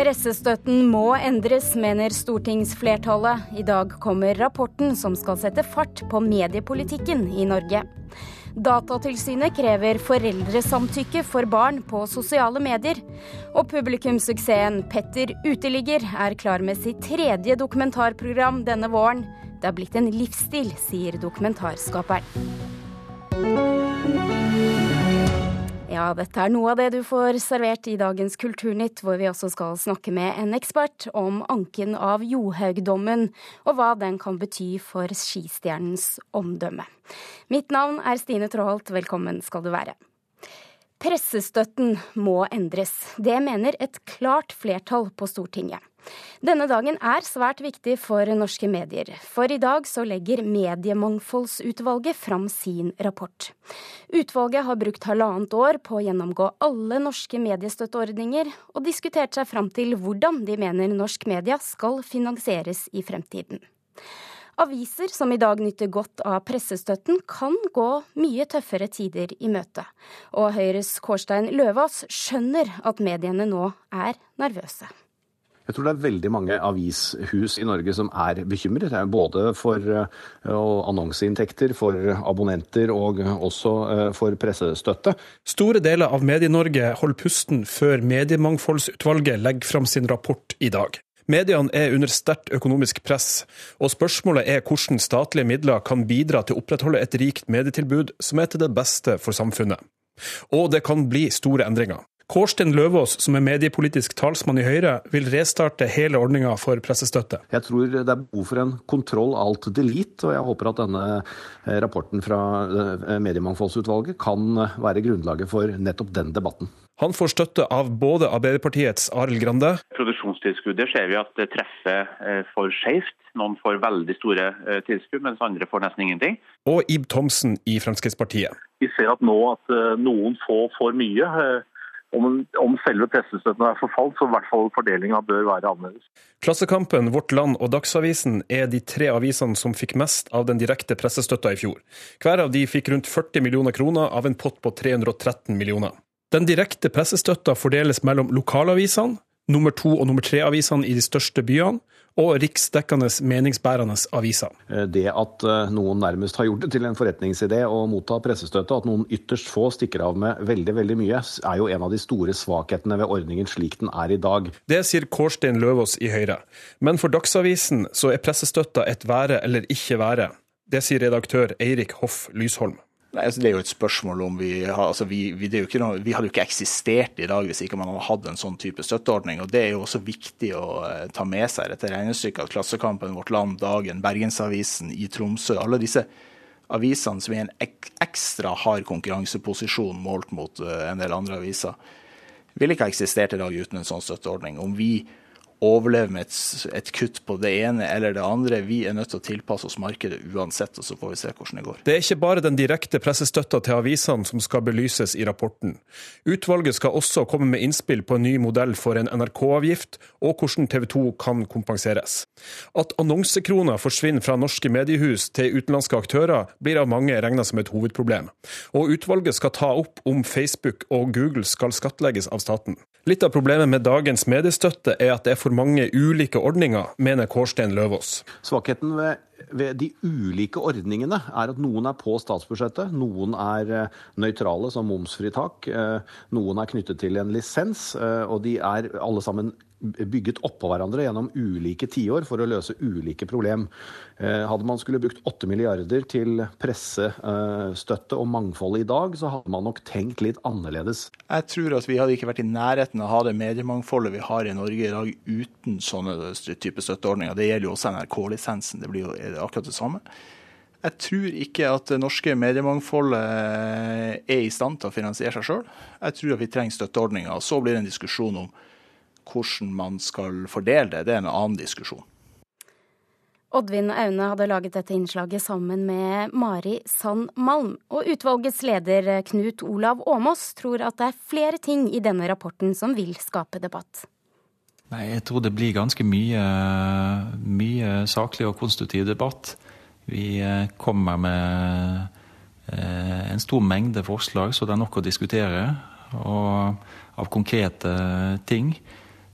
Pressestøtten må endres, mener stortingsflertallet. I dag kommer rapporten som skal sette fart på mediepolitikken i Norge. Datatilsynet krever foreldresamtykke for barn på sosiale medier. Og publikumssuksessen Petter uteligger er klar med sitt tredje dokumentarprogram denne våren. Det har blitt en livsstil, sier dokumentarskaperen. Ja, dette er noe av det du får servert i dagens Kulturnytt, hvor vi også skal snakke med en ekspert om anken av Johaug-dommen, og hva den kan bety for skistjernens omdømme. Mitt navn er Stine Tråholt, velkommen skal du være. Pressestøtten må endres. Det mener et klart flertall på Stortinget. Denne dagen er svært viktig for norske medier, for i dag så legger Mediemangfoldsutvalget fram sin rapport. Utvalget har brukt halvannet år på å gjennomgå alle norske mediestøtteordninger, og diskutert seg fram til hvordan de mener norsk media skal finansieres i fremtiden. Aviser som i dag nyter godt av pressestøtten, kan gå mye tøffere tider i møte. Og Høyres Kårstein Løvaas skjønner at mediene nå er nervøse. Jeg tror det er veldig mange avishus i Norge som er bekymret. Både for eh, annonseinntekter, for abonnenter og også eh, for pressestøtte. Store deler av Medie-Norge holder pusten før Mediemangfoldsutvalget legger fram sin rapport i dag. Mediene er under sterkt økonomisk press, og spørsmålet er hvordan statlige midler kan bidra til å opprettholde et rikt medietilbud som er til det beste for samfunnet. Og det kan bli store endringer. Kårstein Løvaas, som er mediepolitisk talsmann i Høyre, vil restarte hele ordninga for pressestøtte. Jeg tror det er behov for en kontroll alt delete, og jeg håper at denne eh, rapporten fra eh, Mediemangfoldsutvalget kan være grunnlaget for nettopp den debatten. Han får støtte av både Arbeiderpartiets Arild Grande Produksjonstilskuddet ser vi at det treffer eh, for skjevt. Noen får veldig store tilskudd, mens andre får nesten ingenting. Og Ib Thomsen i Fremskrittspartiet. Vi ser at nå at noen få får mye om, om, selve pressestøtten er forfalt, så i hvert fall fordelinga bør være annerledes. Klassekampen, Vårt Land og Dagsavisen er de tre avisene som fikk mest av den direkte pressestøtta i fjor. Hver av de fikk rundt 40 millioner kroner av en pott på 313 millioner. Den direkte pressestøtta fordeles mellom lokalavisene, nummer to- og nummer tre-avisene i de største byene, og riksdekkende meningsbærende aviser. Eh, det at eh, noen nærmest har gjort det til en forretningsidé å motta pressestøtte, at noen ytterst få stikker av med veldig veldig mye, er jo en av de store svakhetene ved ordningen slik den er i dag. Det sier Kårstein Løvaas i Høyre. Men for Dagsavisen så er pressestøtta et være eller ikke være. Det sier redaktør Eirik Hoff Lysholm. Nei, altså Det er jo et spørsmål om vi altså vi, vi, noe, vi, hadde jo ikke eksistert i dag hvis ikke man hadde hatt en sånn type støtteordning. og Det er jo også viktig å uh, ta med seg dette regnestykket at Klassekampen, Vårt Land, Dagen, Bergensavisen i Tromsø, alle disse avisene som er i en ek ekstra hard konkurranseposisjon målt mot uh, en del andre aviser, ville ikke ha eksistert i dag uten en sånn støtteordning. Om vi overleve med et, et, kutt på det ene eller det andre. Vi er nødt til å tilpasse oss markedet uansett, og så får vi se hvordan det går. Det er ikke bare den direkte pressestøtta til avisene som skal belyses i rapporten. Utvalget skal også komme med innspill på en ny modell for en NRK-avgift, og hvordan TV 2 kan kompenseres. At annonsekroner forsvinner fra norske mediehus til utenlandske aktører, blir av mange regna som et hovedproblem. Og utvalget skal ta opp om Facebook og Google skal skattlegges av staten. Litt av problemet med dagens mediestøtte er at det er for mange ulike ordninger, mener Kårstein Løvaas. Svakheten ved, ved, de ulike ordningene er at noen er på statsbudsjettet, noen er eh, nøytrale som momsfritak, eh, noen er knyttet til en lisens, eh, og de er alle sammen bygget oppå hverandre gjennom ulike tiår for å løse ulike problem. Hadde man skulle brukt 8 milliarder til pressestøtte og mangfold i dag, så hadde man nok tenkt litt annerledes. Jeg tror at vi hadde ikke vært i nærheten av å ha det mediemangfoldet vi har i Norge i dag uten sånne type støtteordninger. Det gjelder jo også NRK-lisensen. Det blir jo akkurat det samme. Jeg tror ikke at det norske mediemangfoldet er i stand til å finansiere seg sjøl. Jeg tror at vi trenger støtteordninger. Så blir det en diskusjon om hvordan man skal fordele det, det er en annen diskusjon. Oddvin Aune hadde laget dette innslaget sammen med Mari Sand Malm. Og utvalgets leder Knut Olav Åmås tror at det er flere ting i denne rapporten som vil skape debatt. Nei, Jeg tror det blir ganske mye, mye saklig og konstruktiv debatt. Vi eh, kommer med eh, en stor mengde forslag, så det er nok å diskutere. Og av konkrete ting.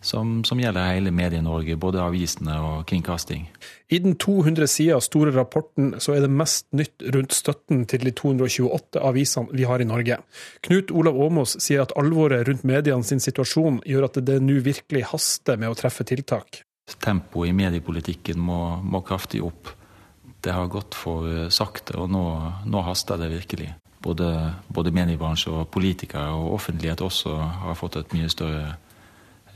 Som, som gjelder hele Medie-Norge, både avisene og kringkasting. I den 200 sider store rapporten så er det mest nytt rundt støtten til de 228 avisene vi har i Norge. Knut Olav Åmås sier at alvoret rundt mediene sin situasjon gjør at det nå virkelig haster med å treffe tiltak. Tempoet i mediepolitikken må, må, kraftig opp. Det har gått for sakte, og nå, nå haster det virkelig. Både, både mediebransje og politikere og offentlighet også har fått et mye større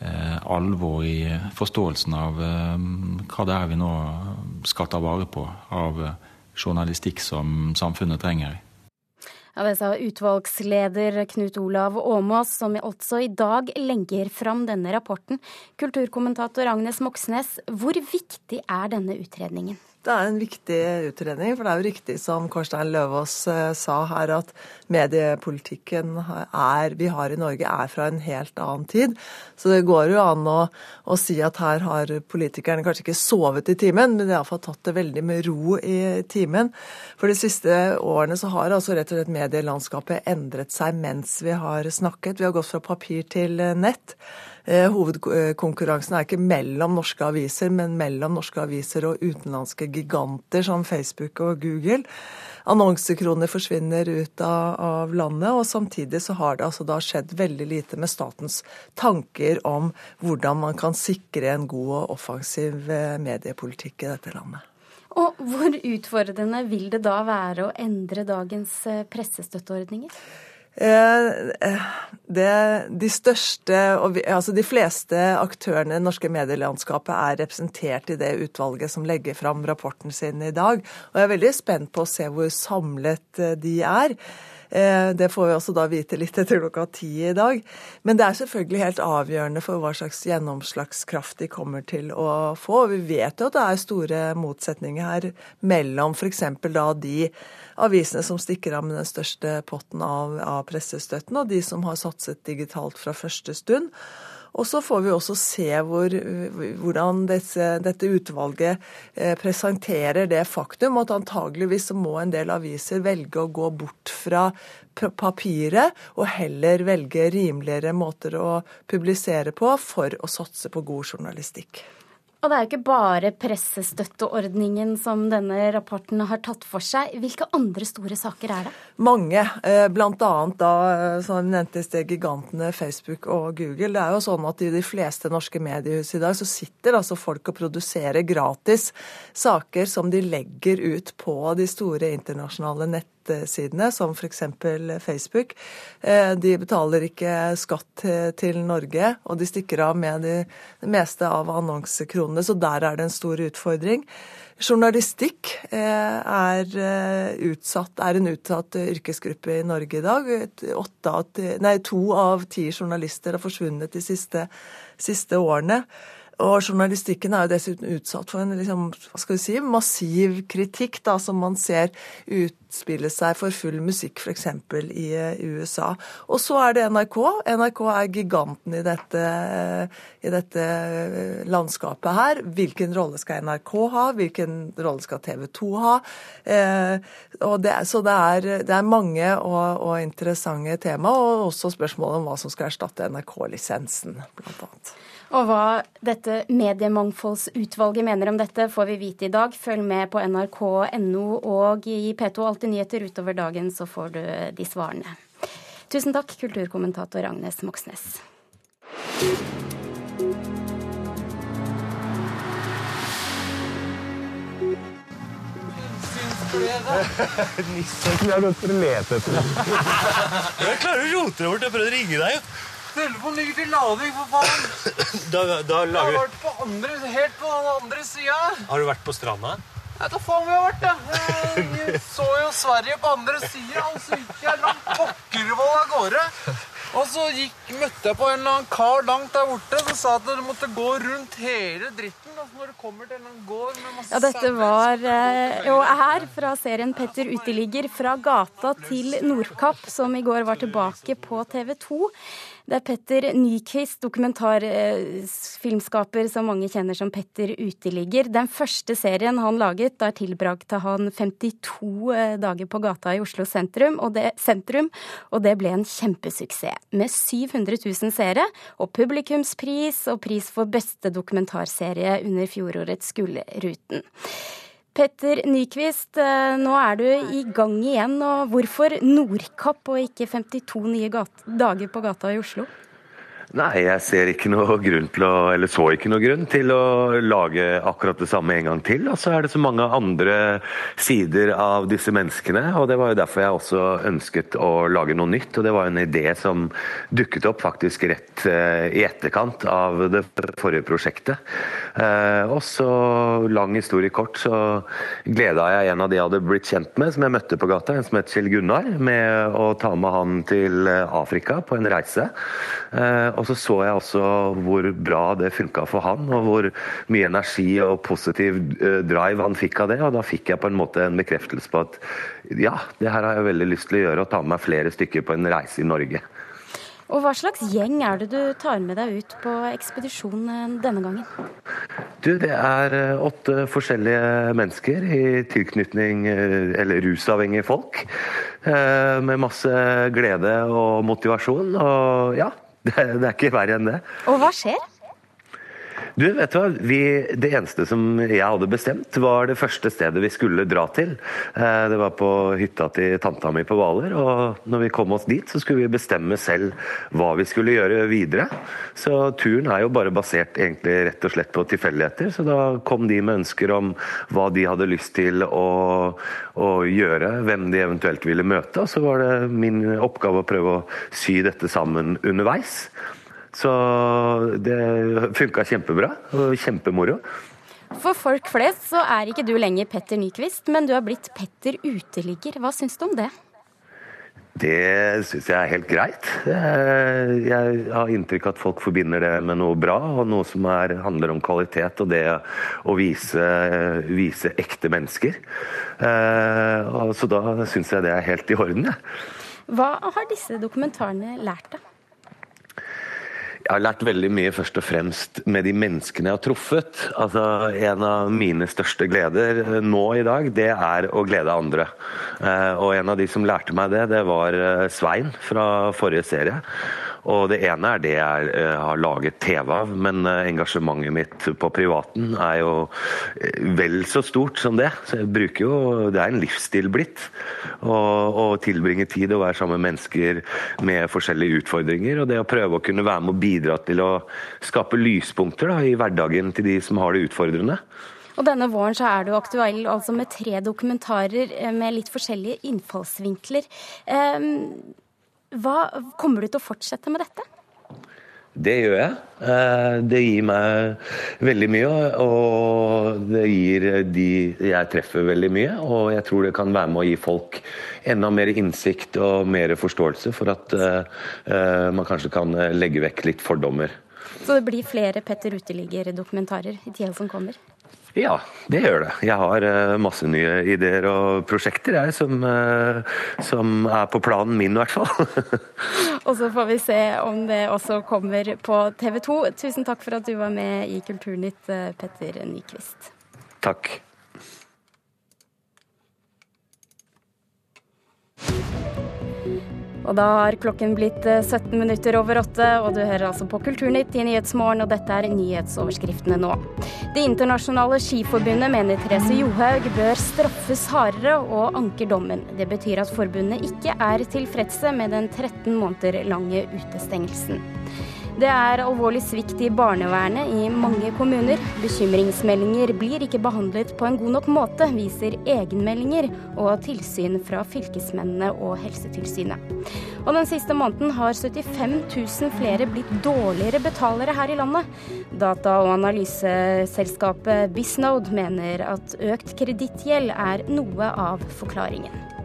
alvor i forståelsen av eh, hva det er vi nå skal ta vare på av eh, journalistikk som samfunnet trenger. Ja, Det sa utvalgsleder Knut Olav Åmås, som også i dag legger fram denne rapporten. Kulturkommentator Agnes Moxnes, hvor viktig er denne utredningen? Det er en viktig utredning, for det er jo riktig som Kårstein Løvaas eh, sa her, at mediepolitikken er, vi har i Norge er fra en helt annen tid. Så det går jo an å, å si at her har politikerne kanskje ikke sovet i timen, men de har iallfall tatt det veldig med ro i timen. For de siste årene så har altså rett og slett medielandskapet endret seg mens vi har snakket. Vi har gått fra papir til nett. Eh, hovedkonkurransen er ikke mellom norske aviser, men mellom norske aviser og utenlandske giganter som Facebook og Google. Annonsekroner forsvinner ut av, landet, og samtidig så har det altså da skjedd veldig lite med statens tanker om hvordan man kan sikre en god og offensiv eh, mediepolitikk i dette landet. Og hvor utfordrende vil det da være å endre dagens eh, pressestøtteordninger? Eh, det, de største, altså de fleste aktørene i det norske medielandskapet er representert i det utvalget som legger fram rapporten sin i dag. Og jeg er veldig spent på å se hvor samlet eh, de er. Det får vi også da vite litt etter klokka ti i dag. Men det er selvfølgelig helt avgjørende for hva slags gjennomslagskraft de kommer til å få. Vi vet jo at det er store motsetninger her mellom f.eks. da de avisene som stikker av med den største potten av, av pressestøtten, og de som har satset digitalt fra første stund. Og så får vi også se hvor, hvordan dette, dette utvalget eh, presenterer det faktum at antageligvis må en del aviser velge å gå bort fra papiret og heller velge rimeligere måter å publisere på for å satse på god journalistikk. Og det er jo ikke bare pressestøtteordningen som denne rapporten har tatt for seg. Hvilke andre store saker er det? Mange. Eh, blant annet da, eh, som jeg nevnte i sted, gigantene Facebook og Google. Det er jo sånn at i de fleste norske mediehus i dag så sitter altså folk og produserer gratis saker som de legger ut på de store internasjonale nettene nettsidene, som f.eks. Facebook. Eh, de betaler ikke skatt til Norge, og de stikker av med det meste av annonsekronene, så der er det en stor utfordring. Journalistikk eh, er, eh, utsatt, er en utsatt yrkesgruppe i Norge i dag. Nei, to av ti journalister har forsvunnet de siste, siste årene. Og journalistikken er jo dessuten utsatt for en liksom, hva skal vi si, massiv kritikk, da, som man ser utspille seg for full musikk f.eks. i USA. Og så er det NRK. NRK er giganten i dette, i dette landskapet her. Hvilken rolle skal NRK ha? Hvilken rolle skal TV 2 ha? Eh, det, så det er, det er mange og, og interessante tema, og også spørsmålet om hva som skal erstatte NRK-lisensen, blant annet. Og hva dette mediemangfoldsutvalget mener om dette, får vi vite i dag. Følg med på nrk.no og i P2 Alltid nyheter utover dagen, så får du de svarene. Tusen takk, kulturkommentator Agnes Moxnes. Nissen, jeg har gått for å lete etter Jeg klarer å rote det bort. Jeg prøvde å ringe deg. Telefonen ligger til lading, for faen! Da, da lager... Jeg har vært på andre, helt på den andre sida. Har du vært på stranda? Jeg vet da faen hvor jeg har vært, Jeg, Jeg så jo Sverige på andre sida, og så gikk jeg langt pokkervoll av gårde. Og så gikk, møtte jeg på en eller annen kar langt der borte som sa at dere måtte gå rundt hele dritten. Altså når det kommer til en gård med masse Ja, dette var jo og er fra serien 'Petter uteligger', fra gata til Nordkapp, som i går var tilbake på TV 2. Det er Petter Nyquist, dokumentarfilmskaper som mange kjenner som Petter Uteligger. Den første serien han laget, der tilbrakte han 52 eh, dager på gata i Oslo sentrum og, det, sentrum, og det ble en kjempesuksess. Med 700 000 seere og publikumspris og pris for beste dokumentarserie under fjorårets Gullruten. Petter Nyquist, eh, nå er du i gang igjen. og Hvorfor Nordkapp og ikke 52 nye dager på gata i Oslo? Nei, jeg ser ikke noe grunn til å, eller så ikke noe grunn til å lage akkurat det samme en gang til. Og så er det så mange andre sider av disse menneskene, og det var jo derfor jeg også ønsket å lage noe nytt. Og det var en idé som dukket opp faktisk rett eh, i etterkant av det forrige prosjektet. Eh, og så, lang historie kort, så gleda jeg en av de jeg hadde blitt kjent med, som jeg møtte på gata, en som het Kjell Gunnar, med å ta med han til Afrika på en reise. Og så så jeg også hvor bra det funka for han, og hvor mye energi og positiv eh, drive han fikk av det. Og da fikk jeg på en måte en bekreftelse på at ja, det her har jeg veldig lyst til å gjøre, og ta med meg flere stykker på en reise i Norge. Og Hva slags gjeng er det du tar med deg ut på ekspedisjon eh, denne gangen? Du, Det er eh, åtte forskjellige mennesker i tilknytning Eller rusavhengige folk. Med masse glede og motivasjon. Og ja, det, det er ikke verre enn det. Og hva skjer? Du, vet du hva? Vi, det eneste som jeg hadde bestemt, var det første stedet vi skulle dra til. Eh, det var på hytta til tanta mi på Hvaler. Og når vi kom oss dit, så skulle vi bestemme selv hva vi skulle gjøre videre. Så turen er jo bare basert egentlig rett og slett på tilfeldigheter. Så da kom de med ønsker om hva de hadde lyst til å, å gjøre, hvem de eventuelt ville møte. Og så var det min oppgave å prøve å sy dette sammen underveis. Så det funka kjempebra og kjempemoro. For folk flest så er ikke du lenger Petter Nyquist, men du har blitt Petter Uteligger. Hva syns du om det? Det syns jeg er helt greit. Jeg har inntrykk av at folk forbinder det med noe bra, og noe som er, handler om kvalitet og det å vise, vise ekte mennesker. Eh, så da syns jeg det er helt i orden, jeg. Hva har disse dokumentarene lært deg? Jeg har lært veldig mye først og fremst med de menneskene jeg har truffet. Altså, En av mine største gleder eh, nå i dag, det er å glede andre. Eh, og en av de som lærte meg det, det var eh, Svein fra forrige serie. Og det ene er det jeg eh, har laget TV av, men eh, engasjementet mitt på privaten er jo eh, vel så stort som det. Så jeg bruker jo Det er en livsstil blitt. Å tilbringe tid og være sammen med mennesker med forskjellige utfordringer. Og det å prøve å kunne være med og bidra til å skape lyspunkter da, i hverdagen til de som har det utfordrende. Og denne våren så er du aktuell altså med tre dokumentarer med litt forskjellige innfallsvinkler. Um, hva, kommer du til å fortsette med dette? Det gjør jeg. Eh, det gir meg veldig mye, og det gir de jeg treffer veldig mye. Og jeg tror det kan være med å gi folk enda mer innsikt og mer forståelse for at eh, eh, man kanskje kan legge vekk litt fordommer. Så det blir flere Petter Uteligger-dokumentarer i tida som kommer? Ja, det gjør det. Jeg har uh, masse nye ideer og prosjekter jeg, som, uh, som er på planen min, i hvert fall. og så får vi se om det også kommer på TV 2. Tusen takk for at du var med i Kulturnytt, uh, Petter Nyquist. Takk. Og da har klokken blitt 17 eh, minutter over åtte, og du hører altså på Kulturnytt i Nyhetsmorgen, og dette er nyhetsoverskriftene nå. Det internasjonale skiforbundet mener Therese Johaug bør straffes hardere og anker dommen. Det betyr at forbundet ikke er tilfredse med den 13 måneder lange utestengelsen. Det er alvorlig svikt i barnevernet i mange kommuner. Bekymringsmeldinger blir ikke behandlet på en god nok måte, viser egenmeldinger og tilsyn fra fylkesmennene og Helsetilsynet. Og den siste måneden har 75 000 flere blitt dårligere betalere her i landet. Data- og analyseselskapet Bisnode mener at økt kredittgjeld er noe av forklaringen.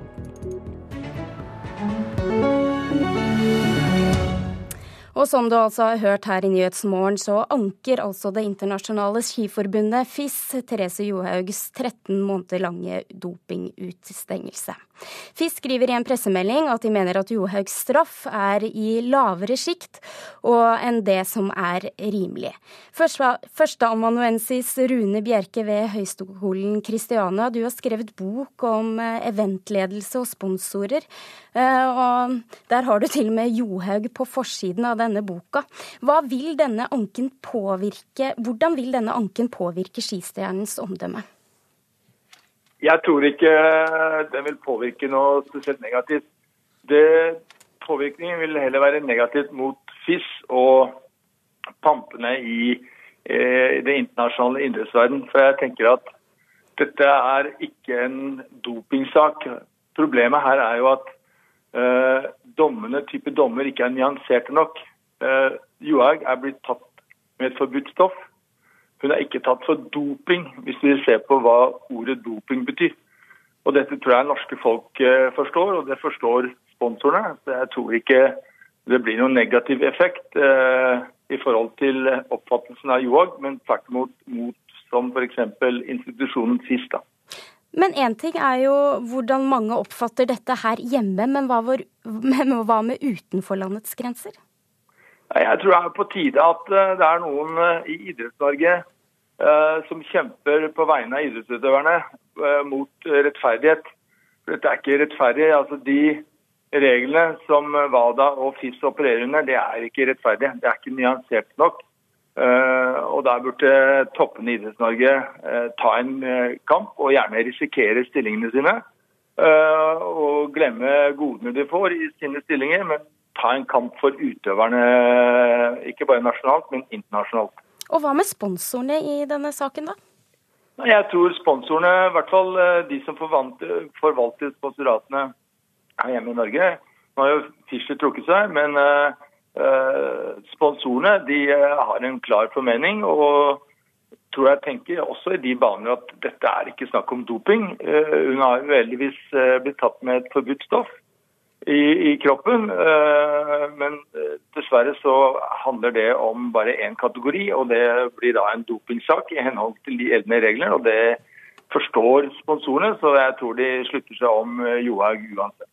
Og som du altså har hørt her i Nyhetsmorgen, så anker altså Det internasjonale skiforbundet FIS Therese Johaugs 13 måneder lange dopingutstengelse. FIS skriver i en pressemelding at de mener at Johaugs straff er i lavere sjikt enn det som er rimelig. Førsteamanuensis Rune Bjerke ved Høgskolen Kristiania, du har skrevet bok om eh, eventledelse og sponsorer. Eh, og der har du til og med Johaug på forsiden av denne boka. Hva vil denne anken påvirke, hvordan vil denne anken påvirke skistjernens omdømme? Jeg tror ikke den vil påvirke noe spesielt negativt. Det, påvirkningen vil heller være negativt mot FIS og pampene i, eh, det internasjonale idrettsverden. For jeg tenker at dette er ikke en dopingsak. Problemet her er jo at eh, dommene, type dommer ikke er nyanserte nok. Eh, Johaug er blitt tatt med et forbudt stoff. Hun er ikke tatt for doping, hvis vi ser på hva ordet doping betyr. Og Dette tror jeg norske folk eh, forstår, og det forstår sponsorene. Så jeg tror ikke det blir noen negativ effekt eh, i forhold til oppfattelsen av Joag, men tvert imot mot som f.eks. institusjonen FIS. da. Men én ting er jo hvordan mange oppfatter dette her hjemme, men hva, var, men hva med utenfor landets grenser? Jeg tror det er på tide at eh, det er noen eh, i Idretts-Norge uh, som kjemper på vegne av idrettsutøverne mot rettferdighet. Dette er ikke rettferdig. Altså, de reglene som WADA og FIS opererer under, det er ikke rettferdig. Det er ikke nyansert nok. Og Der burde toppene i Idretts-Norge ta en kamp og gjerne risikere stillingene sine. og glemme godene de får i sine stillinger, men ta en kamp for utøverne, ikke bare nasjonalt, men internasjonalt. Og hva med sponsorene i denne saken, da? Jeg tror sponsorene, i hvert fall eh, de som forvalter sponsoratene her hjemme i Norge Nå har jo Fischer trukket seg, men uh, sponsorene de har en klar formening. og tror jeg tenker også i de baner at dette er ikke snakk om doping. Hun har jo heldigvis blitt tatt med et forbudt stoff i, i kroppen. Eh, men eh, dessverre så handler det om bare én kategori, og det blir da en dopingsak i henhold til de gjeldende regler. og det forstår sponsorene, så jeg tror de slutter seg om eh, Johaug uansett.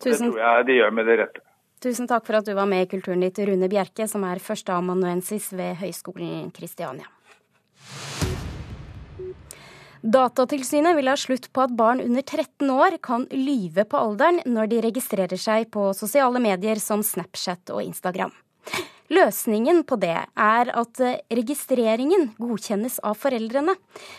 Tusen... Det tror jeg de gjør med det rette. Tusen takk for at du var med i Kulturnytt, Rune Bjerke, som er førsteamanuensis ved Høgskolen Kristiania. Datatilsynet vil ha slutt på at barn under 13 år kan lyve på alderen når de registrerer seg på sosiale medier som Snapchat og Instagram. Løsningen på det er at registreringen godkjennes av foreldrene.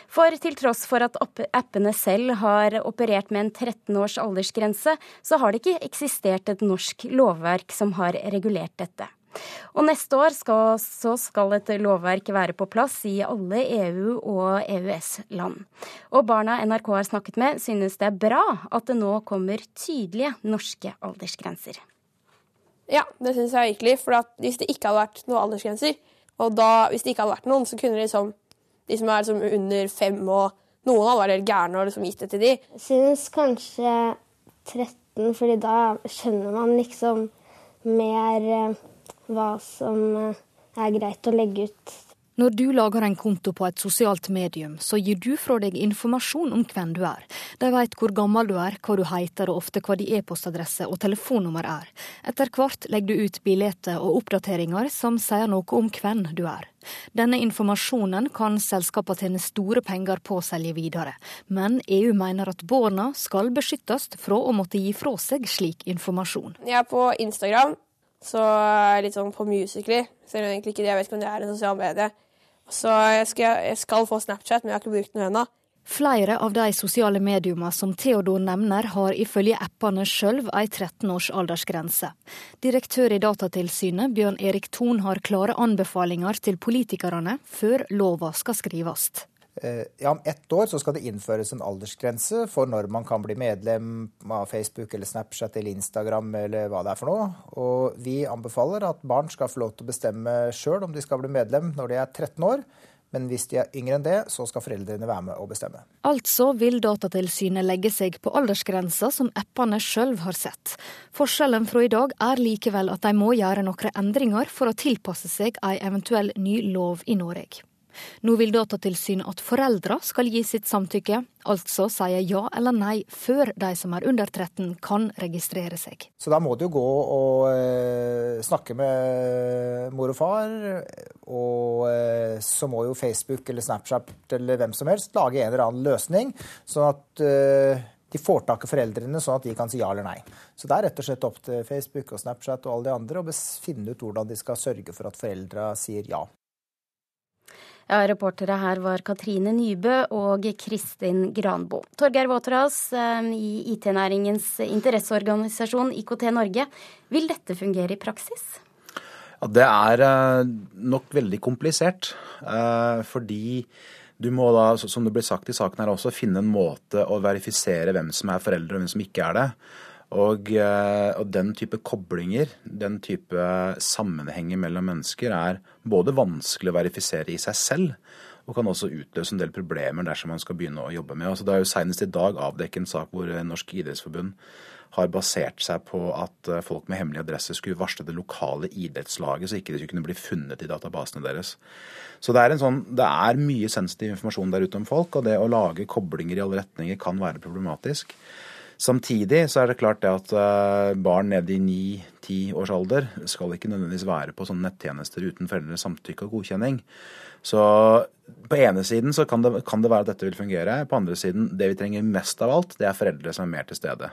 For til tross for at appene selv har operert med en 13 års aldersgrense, så har det ikke eksistert et norsk lovverk som har regulert dette. Og neste år skal, så skal et lovverk være på plass i alle EU- og EØS-land. Og barna NRK har snakket med, synes det er bra at det nå kommer tydelige norske aldersgrenser. Ja, det syns jeg virkelig. For hvis det ikke hadde vært noen aldersgrenser, og da, hvis det ikke hadde vært noen, så kunne liksom, de som er liksom under fem og noen hadde vært helt gærne og liksom gitt det til de. Jeg synes kanskje 13, fordi da skjønner man liksom mer eh, hva som eh, er greit å legge ut. Når du lager en konto på et sosialt medium, så gir du fra deg informasjon om hvem du er. De vet hvor gammel du er, hva du heter og ofte hva din e-postadresse og telefonnummer er. Etter hvert legger du ut bilder og oppdateringer som sier noe om hvem du er. Denne informasjonen kan selskapene tjene store penger på å selge videre, men EU mener at barna skal beskyttes fra å måtte gi fra seg slik informasjon. Jeg er på Instagram så litt sånn på Musically. Selv om egentlig ikke det, jeg vet ikke om det er en sosial medie. Så jeg skal, jeg skal få Snapchat, men jeg har ikke brukt den ennå. Flere av de sosiale mediene som Theodor nevner, har ifølge appene sjøl ei 13 års aldersgrense. Direktør i Datatilsynet, Bjørn Erik Thon, har klare anbefalinger til politikerne før lova skal skrives. Eh, ja, om ett år så skal det innføres en aldersgrense for når man kan bli medlem av Facebook eller Snapchat eller Instagram eller hva det er for noe. Og vi anbefaler at barn skal få lov til å bestemme sjøl om de skal bli medlem når de er 13 år. Men hvis de er yngre enn det, så skal foreldrene være med og bestemme. Altså vil Datatilsynet legge seg på aldersgrensa som appene sjøl har sett. Forskjellen fra i dag er likevel at de må gjøre noen endringer for å tilpasse seg ei eventuell ny lov i Norge. Nå vil Datatilsynet at foreldre skal gi sitt samtykke, altså sier ja eller nei før de som er under 13 kan registrere seg. Så da må du jo gå og eh, snakke med mor og far, og eh, så må jo Facebook eller Snapchat eller hvem som helst lage en eller annen løsning, sånn at eh, de får tak i foreldrene, sånn at de kan si ja eller nei. Så det er rett og slett opp til Facebook og Snapchat og alle de andre å finne ut hvordan de skal sørge for at foreldra sier ja. Ja, Reportere her var Katrine Nybø og Kristin Granbo. Torgeir Waterhouse eh, i IT-næringens interesseorganisasjon IKT Norge. Vil dette fungere i praksis? Ja, det er eh, nok veldig komplisert. Eh, fordi du må da, som det ble sagt i saken her også, finne en måte å verifisere hvem som er foreldre og hvem som ikke er det. Og, eh, og, den type koblinger, den type sammenhenger mellom mennesker, er både vanskelig å verifisere i seg selv, og kan også utløse en del problemer dersom man skal begynne å jobbe med. Altså, det er jo Senest i dag avdekket en sak hvor Norsk idrettsforbund har basert seg på at eh, folk med hemmelig adresse skulle varsle det lokale idrettslaget, så ikke de skulle kunne bli funnet i databasene deres. Så det er, sånn, det er mye sensitiv informasjon der ute om folk, og det å lage koblinger i alle retninger kan være problematisk. Samtidig så er det klart det at eh, barn nede i 9-10 års alder skal ikke nødvendigvis være på sånne nettjenester uten foreldres samtykke og godkjenning. Så på ene siden så kan det, kan det være at dette vil fungere. På andre siden, det vi trenger mest av alt, det er foreldre som er mer til stede.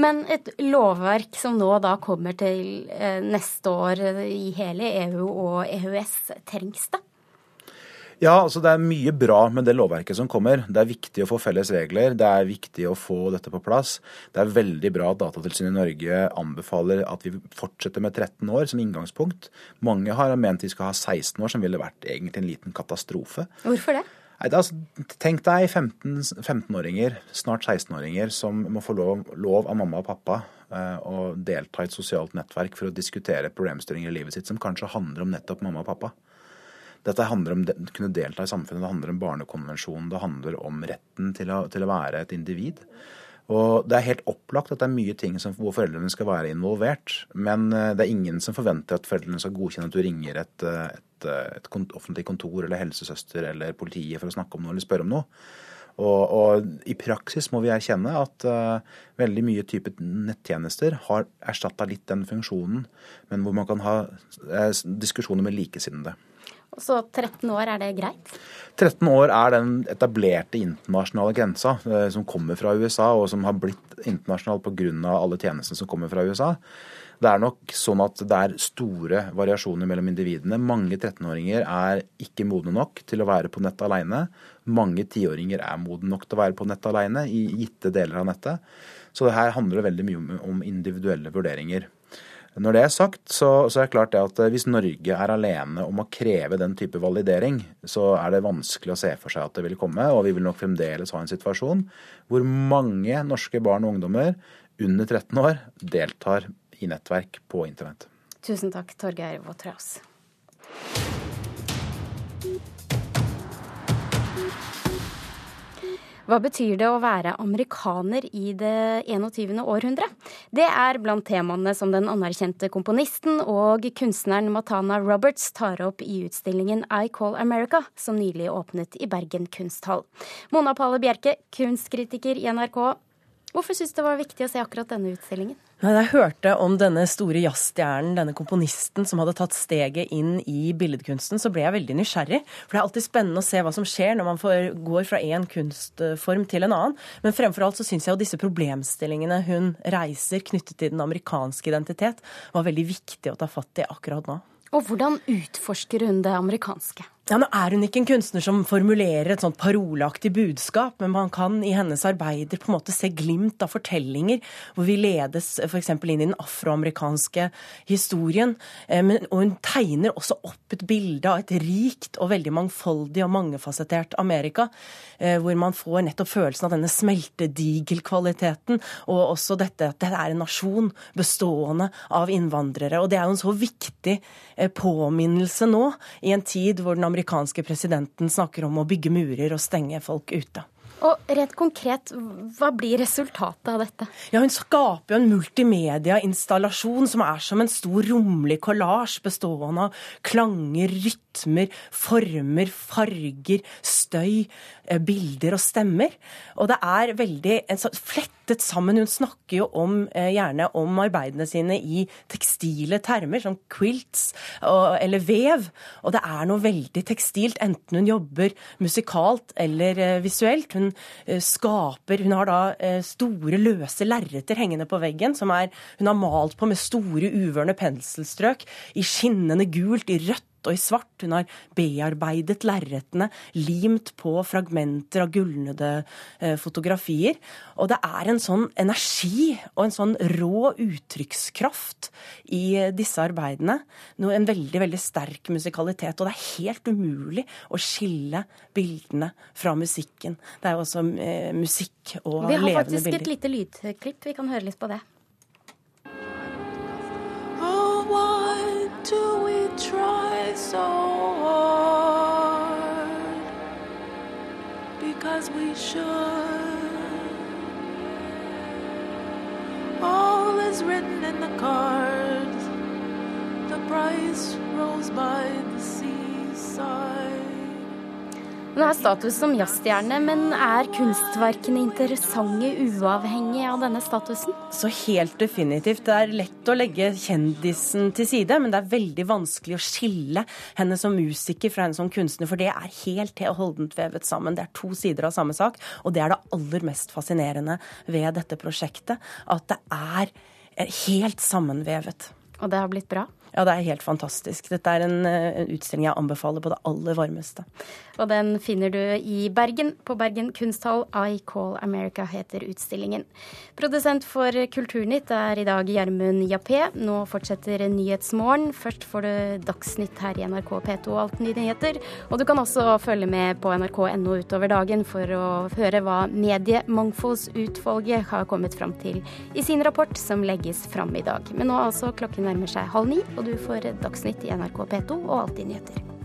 Men et lovverk som nå da kommer til eh, neste år i hele EU og EØS, trengs det? Ja, altså det er mye bra med det lovverket som kommer. Det er viktig å få felles regler. Det er viktig å få dette på plass. Det er veldig bra at Datatilsynet i Norge anbefaler at vi fortsetter med 13 år som inngangspunkt. Mange har ment vi skal ha 16 år, som ville vært egentlig en liten katastrofe. Hvorfor det? Nei, altså, tenk deg 15-åringer, 15 snart 16-åringer, som må få lov, lov, av mamma og pappa eh, å delta i et sosialt nettverk for å diskutere problemstillinger i livet sitt som kanskje handler om nettopp mamma og pappa. Dette handler om å kunne delta i samfunnet, det handler om barnekonvensjonen, det handler om retten til å, til å være et individ. Og Det er helt opplagt at det er mye ting som, hvor foreldrene skal være involvert. Men eh, det er ingen som forventer at foreldrene skal godkjenne at du ringer et, eh, et, eh, et offentlig kontor eller helsesøster eller politiet for å snakke om noe eller spørre om noe. Og, og, i praksis må vi erkjenne at uh, veldig mye type nettjenester har erstatta litt den funksjonen, men hvor man kan ha uh, diskusjoner med likesinnede. Så 13 år, er det greit? 13 år er den etablerte internasjonale grensa eh, som kommer fra USA, og som har blitt internasjonal pga. alle tjenestene som kommer fra USA. Det er nok sånn at det er store variasjoner mellom individene. Mange 13-åringer er ikke modne nok til å være på nett alene. Mange 10-åringer er modne nok til å være på nett alene i gitte deler av nettet. Så det her handler veldig mye om individuelle vurderinger. Når det er sagt, så, så, er det klart det at eh, hvis Norge er alene om å kreve den type validering, så er det vanskelig å se for seg at det vil komme. Og vi vil nok fremdeles ha en situasjon hvor mange norske barn og ungdommer under 13 år deltar i nettverk på internett. Tusen takk, Torgeir Våtras. Hva betyr det å være amerikaner i det 21. århundre? Det er blant temaene som den anerkjente komponisten og kunstneren Matana Roberts tar opp i utstillingen I Call America, som nylig åpnet i Bergen kunsthall. Mona Palle Bjerke, kunstkritiker i NRK. Hvorfor syns du det var viktig å se akkurat denne utstillingen? Da jeg hørte om denne store jazzstjernen, denne komponisten som hadde tatt steget inn i billedkunsten, så ble jeg veldig nysgjerrig. For det er alltid spennende å se hva som skjer når man får, går fra én kunstform til en annen. Men fremfor alt så syns jeg jo disse problemstillingene hun reiser knyttet til den amerikanske identitet, var veldig viktig å ta fatt i akkurat nå. Og hvordan utforsker hun det amerikanske? Ja, nå er hun ikke en kunstner som formulerer et sånt paroleaktig budskap, men man kan i hennes arbeider på en måte se glimt av fortellinger hvor vi ledes f.eks. inn i den afroamerikanske historien. Eh, men, og hun tegner også opp et bilde av et rikt og veldig mangfoldig og mangefasettert Amerika, eh, hvor man får nettopp følelsen av denne smeltedigelkvaliteten, og også dette at det er en nasjon bestående av innvandrere. Og det er jo en så viktig eh, påminnelse nå, i en tid hvor den amerikanske amerikanske presidenten snakker om å bygge murer og stenge folk ute. Og rent konkret, hva blir resultatet av dette? Ja, Hun skaper jo en multimediainstallasjon som er som en stor romlig kollasj bestående av klanger, rytmer, former, farger, støy, eh, bilder og stemmer. Og det er veldig flettet sammen. Hun snakker jo om, eh, gjerne om arbeidene sine i tekstile termer, som quilts eller vev. Og det er noe veldig tekstilt, enten hun jobber musikalt eller eh, visuelt. Hun skaper Hun har da store, løse lerreter hengende på veggen, som er, hun har malt på med store, uvørne penselstrøk i skinnende gult, i rødt og i svart. Hun har bearbeidet lerretene, limt på fragmenter av gulnede eh, fotografier. Og det er en sånn energi og en sånn rå uttrykkskraft i disse arbeidene. En veldig, veldig sterk musikalitet. Og det er helt umulig å skille bildene fra musikken. Det er jo også eh, musikk og levende bilder. Vi har faktisk et lite lydklipp. Vi kan høre litt på det. Oh, what do we try? so hard because we should. All is written in the cards, the price rolls by the seaside. Hun har status som jazzstjerne, men er kunstverkene interessante uavhengig av denne statusen? Så helt definitivt. Det er lett å legge kjendisen til side, men det er veldig vanskelig å skille henne som musiker fra henne som kunstner, for det er helt holdent vevet sammen. Det er to sider av samme sak, og det er det aller mest fascinerende ved dette prosjektet. At det er helt sammenvevet. Og det har blitt bra? Ja, det er helt fantastisk. Dette er en, en, utstilling jeg anbefaler på det aller varmeste. Og den finner du i Bergen, på Bergen kunsthall. I Call America heter utstillingen. Produsent for Kulturnytt er i dag Gjermund Jappé. Nå fortsetter Nyhetsmorgen. Først får du Dagsnytt her i NRK P2 og Alt nye nyheter. Og du kan også følge med på nrk.no utover dagen for å høre hva Mediemangfoldsutvalget har kommet fram til i sin rapport som legges fram i dag. Men nå altså klokken nærmer seg halv ni og du får Dagsnytt i NRK P2 og Alltid nyheter.